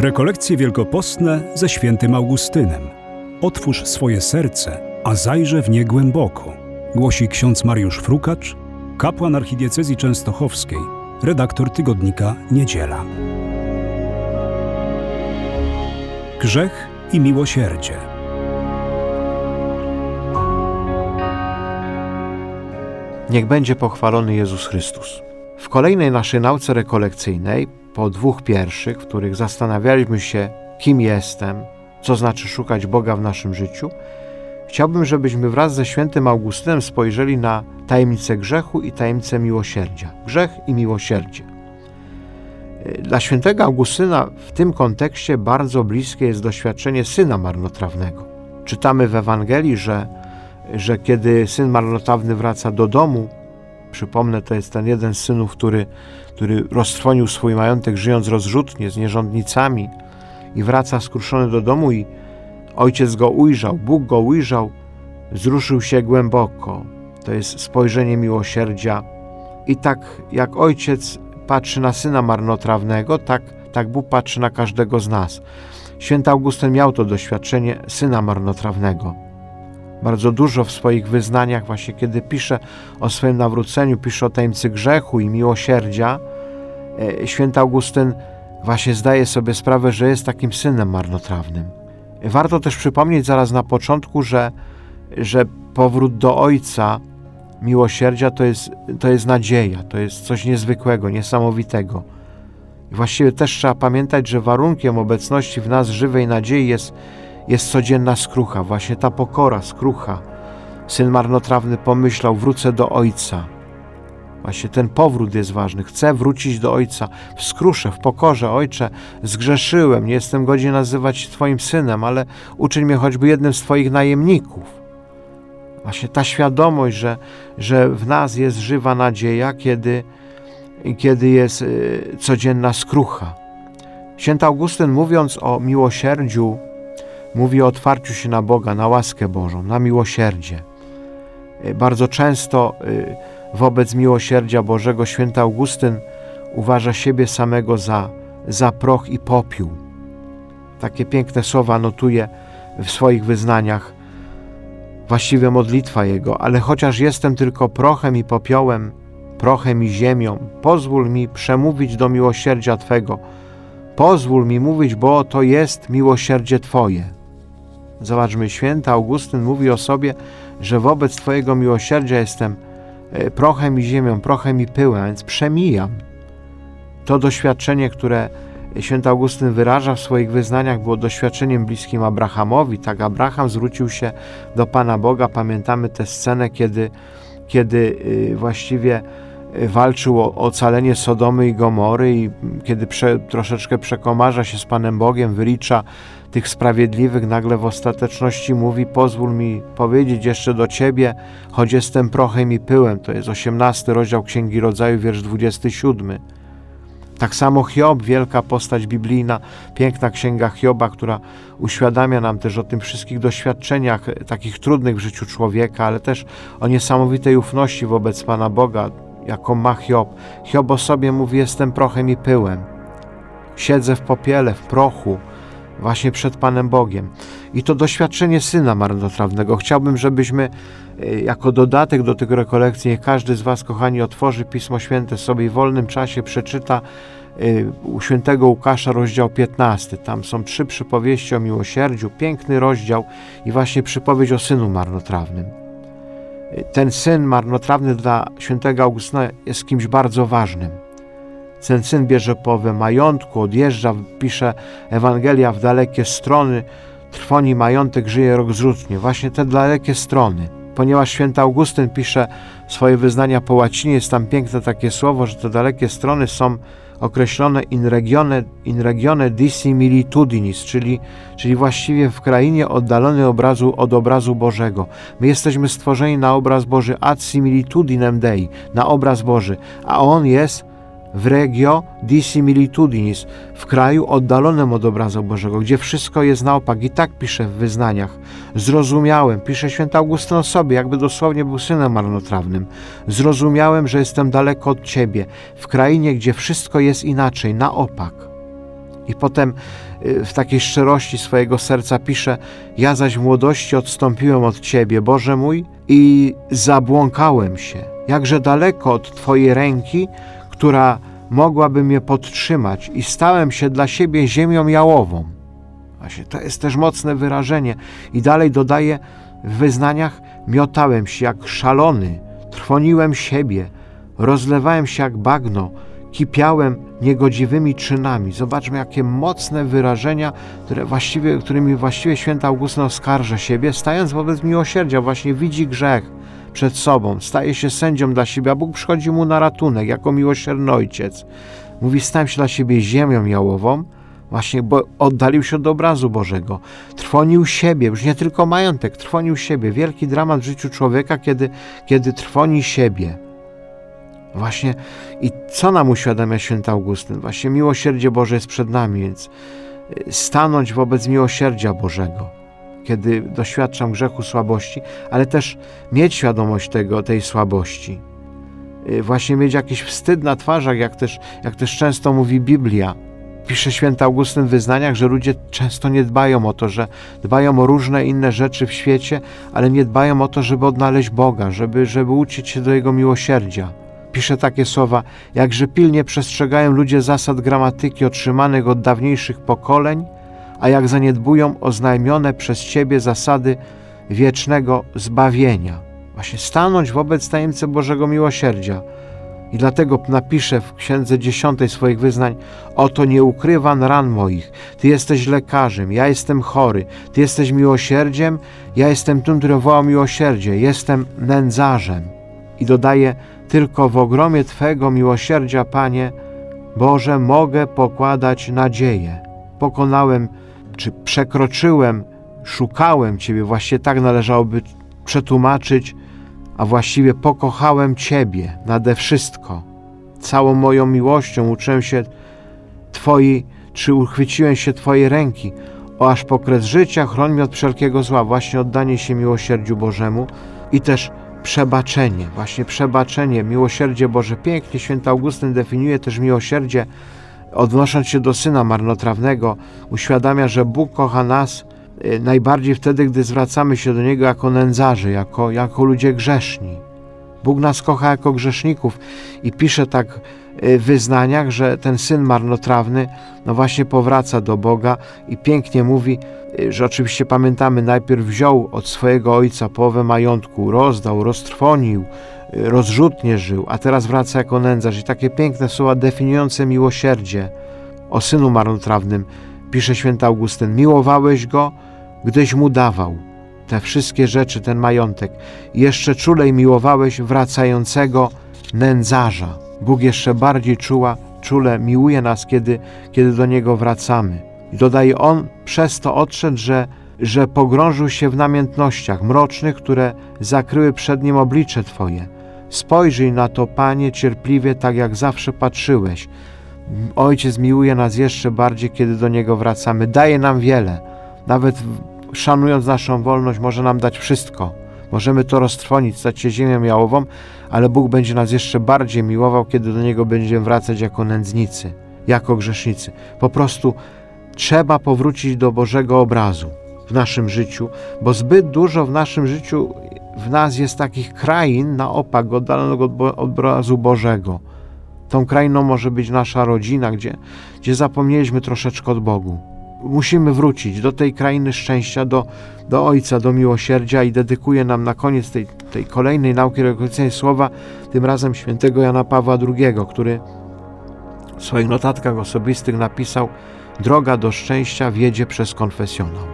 Rekolekcje wielkopostne ze świętym Augustynem. Otwórz swoje serce, a zajrze w nie głęboko. Głosi ksiądz Mariusz Frukacz, kapłan archidiecezji częstochowskiej, redaktor tygodnika Niedziela. Grzech i miłosierdzie. Niech będzie pochwalony Jezus Chrystus. W kolejnej naszej nauce rekolekcyjnej, po dwóch pierwszych, w których zastanawialiśmy się, kim jestem, co znaczy szukać Boga w naszym życiu, chciałbym, żebyśmy wraz ze świętym Augustynem spojrzeli na tajemnicę grzechu i tajemnicę miłosierdzia. Grzech i miłosierdzie. Dla świętego Augustyna w tym kontekście bardzo bliskie jest doświadczenie syna marnotrawnego. Czytamy w Ewangelii, że, że kiedy syn marnotrawny wraca do domu, przypomnę, to jest ten jeden z synów, który, który roztrwonił swój majątek, żyjąc rozrzutnie z nierządnicami i wraca skruszony do domu i ojciec go ujrzał, Bóg go ujrzał, wzruszył się głęboko. To jest spojrzenie miłosierdzia. I tak jak ojciec patrzy na syna marnotrawnego, tak, tak Bóg patrzy na każdego z nas. Święty Augustyn miał to doświadczenie syna marnotrawnego. Bardzo dużo w swoich wyznaniach, właśnie kiedy pisze o swoim nawróceniu, pisze o tajemnicy grzechu i miłosierdzia, e, święty Augustyn właśnie zdaje sobie sprawę, że jest takim synem marnotrawnym. Warto też przypomnieć zaraz na początku, że, że powrót do Ojca miłosierdzia to jest, to jest nadzieja, to jest coś niezwykłego, niesamowitego. I właściwie też trzeba pamiętać, że warunkiem obecności w nas żywej nadziei jest, jest codzienna skrucha, właśnie ta pokora, skrucha. Syn marnotrawny pomyślał, wrócę do Ojca. Właśnie ten powrót jest ważny. Chcę wrócić do Ojca w skrusze, w pokorze. Ojcze, zgrzeszyłem, nie jestem godzien nazywać Twoim synem, ale uczyń mnie choćby jednym z Twoich najemników. Właśnie ta świadomość, że, że w nas jest żywa nadzieja, kiedy, kiedy jest y, codzienna skrucha. Święty Augustyn, mówiąc o miłosierdziu, mówi o otwarciu się na Boga, na łaskę Bożą, na miłosierdzie. Y, bardzo często y, wobec miłosierdzia Bożego święty Augustyn uważa siebie samego za, za proch i popiół. Takie piękne słowa notuje w swoich wyznaniach właściwie modlitwa Jego, ale chociaż jestem tylko prochem i popiołem, prochem i ziemią, pozwól mi przemówić do miłosierdzia Twego. Pozwól mi mówić, bo to jest miłosierdzie Twoje. Zobaczmy, święty Augustyn mówi o sobie, że wobec Twojego miłosierdzia jestem e, prochem i ziemią, prochem i pyłem, więc przemijam. To doświadczenie, które święty Augustyn wyraża w swoich wyznaniach, było doświadczeniem bliskim Abrahamowi. Tak, Abraham zwrócił się do Pana Boga. Pamiętamy tę scenę, kiedy, kiedy y, właściwie walczył o ocalenie Sodomy i Gomory i kiedy prze, troszeczkę przekomarza się z Panem Bogiem, wylicza tych sprawiedliwych, nagle w ostateczności mówi: Pozwól mi powiedzieć jeszcze do Ciebie, choć jestem prochem i pyłem. To jest 18 rozdział Księgi Rodzaju, wiersz 27. Tak samo Hiob, wielka postać biblijna, piękna księga Hioba, która uświadamia nam też o tym wszystkich doświadczeniach takich trudnych w życiu człowieka, ale też o niesamowitej ufności wobec Pana Boga, jaką ma Hiob. Hiob o sobie mówi: Jestem prochem i pyłem. Siedzę w popiele, w prochu, właśnie przed Panem Bogiem. I to doświadczenie syna marnotrawnego. Chciałbym, żebyśmy e, jako dodatek do tych rekolekcji, niech każdy z Was, kochani, otworzy Pismo Święte sobie w wolnym czasie przeczyta e, u świętego Łukasza rozdział 15. Tam są trzy przypowieści o miłosierdziu, piękny rozdział i właśnie przypowiedź o synu marnotrawnym. Ten syn marnotrawny dla świętego Augustyna jest kimś bardzo ważnym. Ten syn bierze połowę majątku, odjeżdża, pisze Ewangelia w dalekie strony, trwoni majątek, żyje rok zrzutnie. Właśnie te dalekie strony. Ponieważ święty Augustyn pisze swoje wyznania po łacinie, jest tam piękne takie słowo, że te dalekie strony są określone in regione, in regione dissimilitudinis, czyli, czyli właściwie w krainie oddalonej obrazu, od obrazu Bożego. My jesteśmy stworzeni na obraz Boży ad similitudinem Dei, na obraz Boży, a On jest w regio dissimilitudinis, w kraju oddalonym od obrazu Bożego, gdzie wszystko jest na opak. I tak pisze w wyznaniach. Zrozumiałem, pisze święty Augustyn o sobie, jakby dosłownie był synem marnotrawnym. Zrozumiałem, że jestem daleko od Ciebie, w krainie, gdzie wszystko jest inaczej, na opak. I potem y, w takiej szczerości swojego serca pisze: Ja zaś w młodości odstąpiłem od Ciebie, Boże mój, i zabłąkałem się, jakże daleko od Twojej ręki, która mogłaby mnie podtrzymać, i stałem się dla siebie ziemią jałową. Właśnie to jest też mocne wyrażenie. I dalej dodaje w wyznaniach: Miotałem się jak szalony, trwoniłem siebie, rozlewałem się jak bagno, kipiałem niegodziwymi czynami. Zobaczmy, jakie mocne wyrażenia, które właściwie, którymi właściwie święta Augustyn oskarża siebie, stając wobec miłosierdzia, właśnie widzi grzech przed sobą, staje się sędzią dla siebie, a Bóg przychodzi mu na ratunek jako miłosierny ojciec. Mówi, stałem się dla siebie ziemią jałową, właśnie bo oddalił się od obrazu Bożego. Trwonił siebie, już nie tylko majątek, trwonił siebie. Wielki dramat w życiu człowieka, kiedy, kiedy trwoni siebie. Właśnie i co nam uświadamia święty Augustyn? Właśnie miłosierdzie Boże jest przed nami, więc y, stanąć wobec miłosierdzia Bożego, kiedy doświadczam grzechu słabości, ale też mieć świadomość tego, tej słabości. Y, właśnie mieć jakiś wstyd na twarzach, jak też, jak też często mówi Biblia. Pisze święty Augustyn w wyznaniach, że ludzie często nie dbają o to, że dbają o różne inne rzeczy w świecie, ale nie dbają o to, żeby odnaleźć Boga, żeby, żeby uczyć się do Jego miłosierdzia pisze takie słowa: Jakże pilnie przestrzegają ludzie zasad gramatyki otrzymanych od dawniejszych pokoleń, a jak zaniedbują oznajmione przez Ciebie zasady wiecznego zbawienia. Właśnie stanąć wobec tajemnicy Bożego Miłosierdzia. I dlatego napiszę w Księdze Dziesiątej swoich wyznań: Oto nie ukrywam ran moich. Ty jesteś lekarzem, ja jestem chory. Ty jesteś miłosierdziem, ja jestem tym, który woła miłosierdzie. Jestem nędzarzem. I dodaję: tylko w ogromie Twego miłosierdzia, Panie Boże, mogę pokładać nadzieję. Pokonałem, czy przekroczyłem, szukałem Ciebie, właśnie tak należałoby przetłumaczyć, a właściwie pokochałem Ciebie nade wszystko. Całą moją miłością uczyłem się Twojej, czy uchwyciłem się Twojej ręki, o aż po kres życia chroń mnie od wszelkiego zła, właśnie oddanie się miłosierdziu Bożemu i też przebaczenie, właśnie przebaczenie, miłosierdzie Boże. Pięknie święty Augustyn definiuje też miłosierdzie, odnosząc się do Syna Marnotrawnego, uświadamia, że Bóg kocha nas y, najbardziej wtedy, gdy zwracamy się do Niego jako nędzarzy, jako, jako ludzie grzeszni. Bóg nas kocha jako grzeszników i pisze tak wyznaniach, że ten syn marnotrawny no właśnie powraca do Boga i pięknie mówi, Y, że oczywiście pamiętamy, najpierw wziął od swojego ojca połowę majątku, rozdał, roztrwonił, y, rozrzutnie żył, a teraz wraca jako nędzarz. I takie piękne słowa definiujące miłosierdzie o synu marnotrawnym pisze święty Augustyn. Miłowałeś go, gdyś mu dawał te wszystkie rzeczy, ten majątek. Jeszcze czulej miłowałeś wracającego nędzarza. Bóg jeszcze bardziej czuła, czule miłuje nas, kiedy, kiedy do Niego wracamy. I dodaje on, przez to odszedł, że, że pogrążył się w namiętnościach mrocznych, które zakryły przed nim oblicze Twoje. Spojrzyj na to, Panie, cierpliwie, tak jak zawsze patrzyłeś. Ojciec miłuje nas jeszcze bardziej, kiedy do Niego wracamy. Daje nam wiele. Nawet szanując naszą wolność, może nam dać wszystko. Możemy to roztrwonić, stać się ziemią jałową, ale Bóg będzie nas jeszcze bardziej miłował, kiedy do Niego będziemy wracać jako nędznicy, jako grzesznicy. Po prostu trzeba powrócić do Bożego obrazu w naszym życiu, bo zbyt dużo w naszym życiu w nas jest takich krain na opak oddalonego od obrazu Bożego. Tą krainą może być nasza rodzina, gdzie, gdzie zapomnieliśmy troszeczkę od Bogu. Musimy wrócić do tej krainy szczęścia, do, do Ojca, do miłosierdzia i dedykuję nam na koniec tej, tej kolejnej nauki rekolekcyjnej słowa, tym razem świętego Jana Pawła II, który w swoich notatkach osobistych napisał Droga do szczęścia wiedzie przez konfesjonał.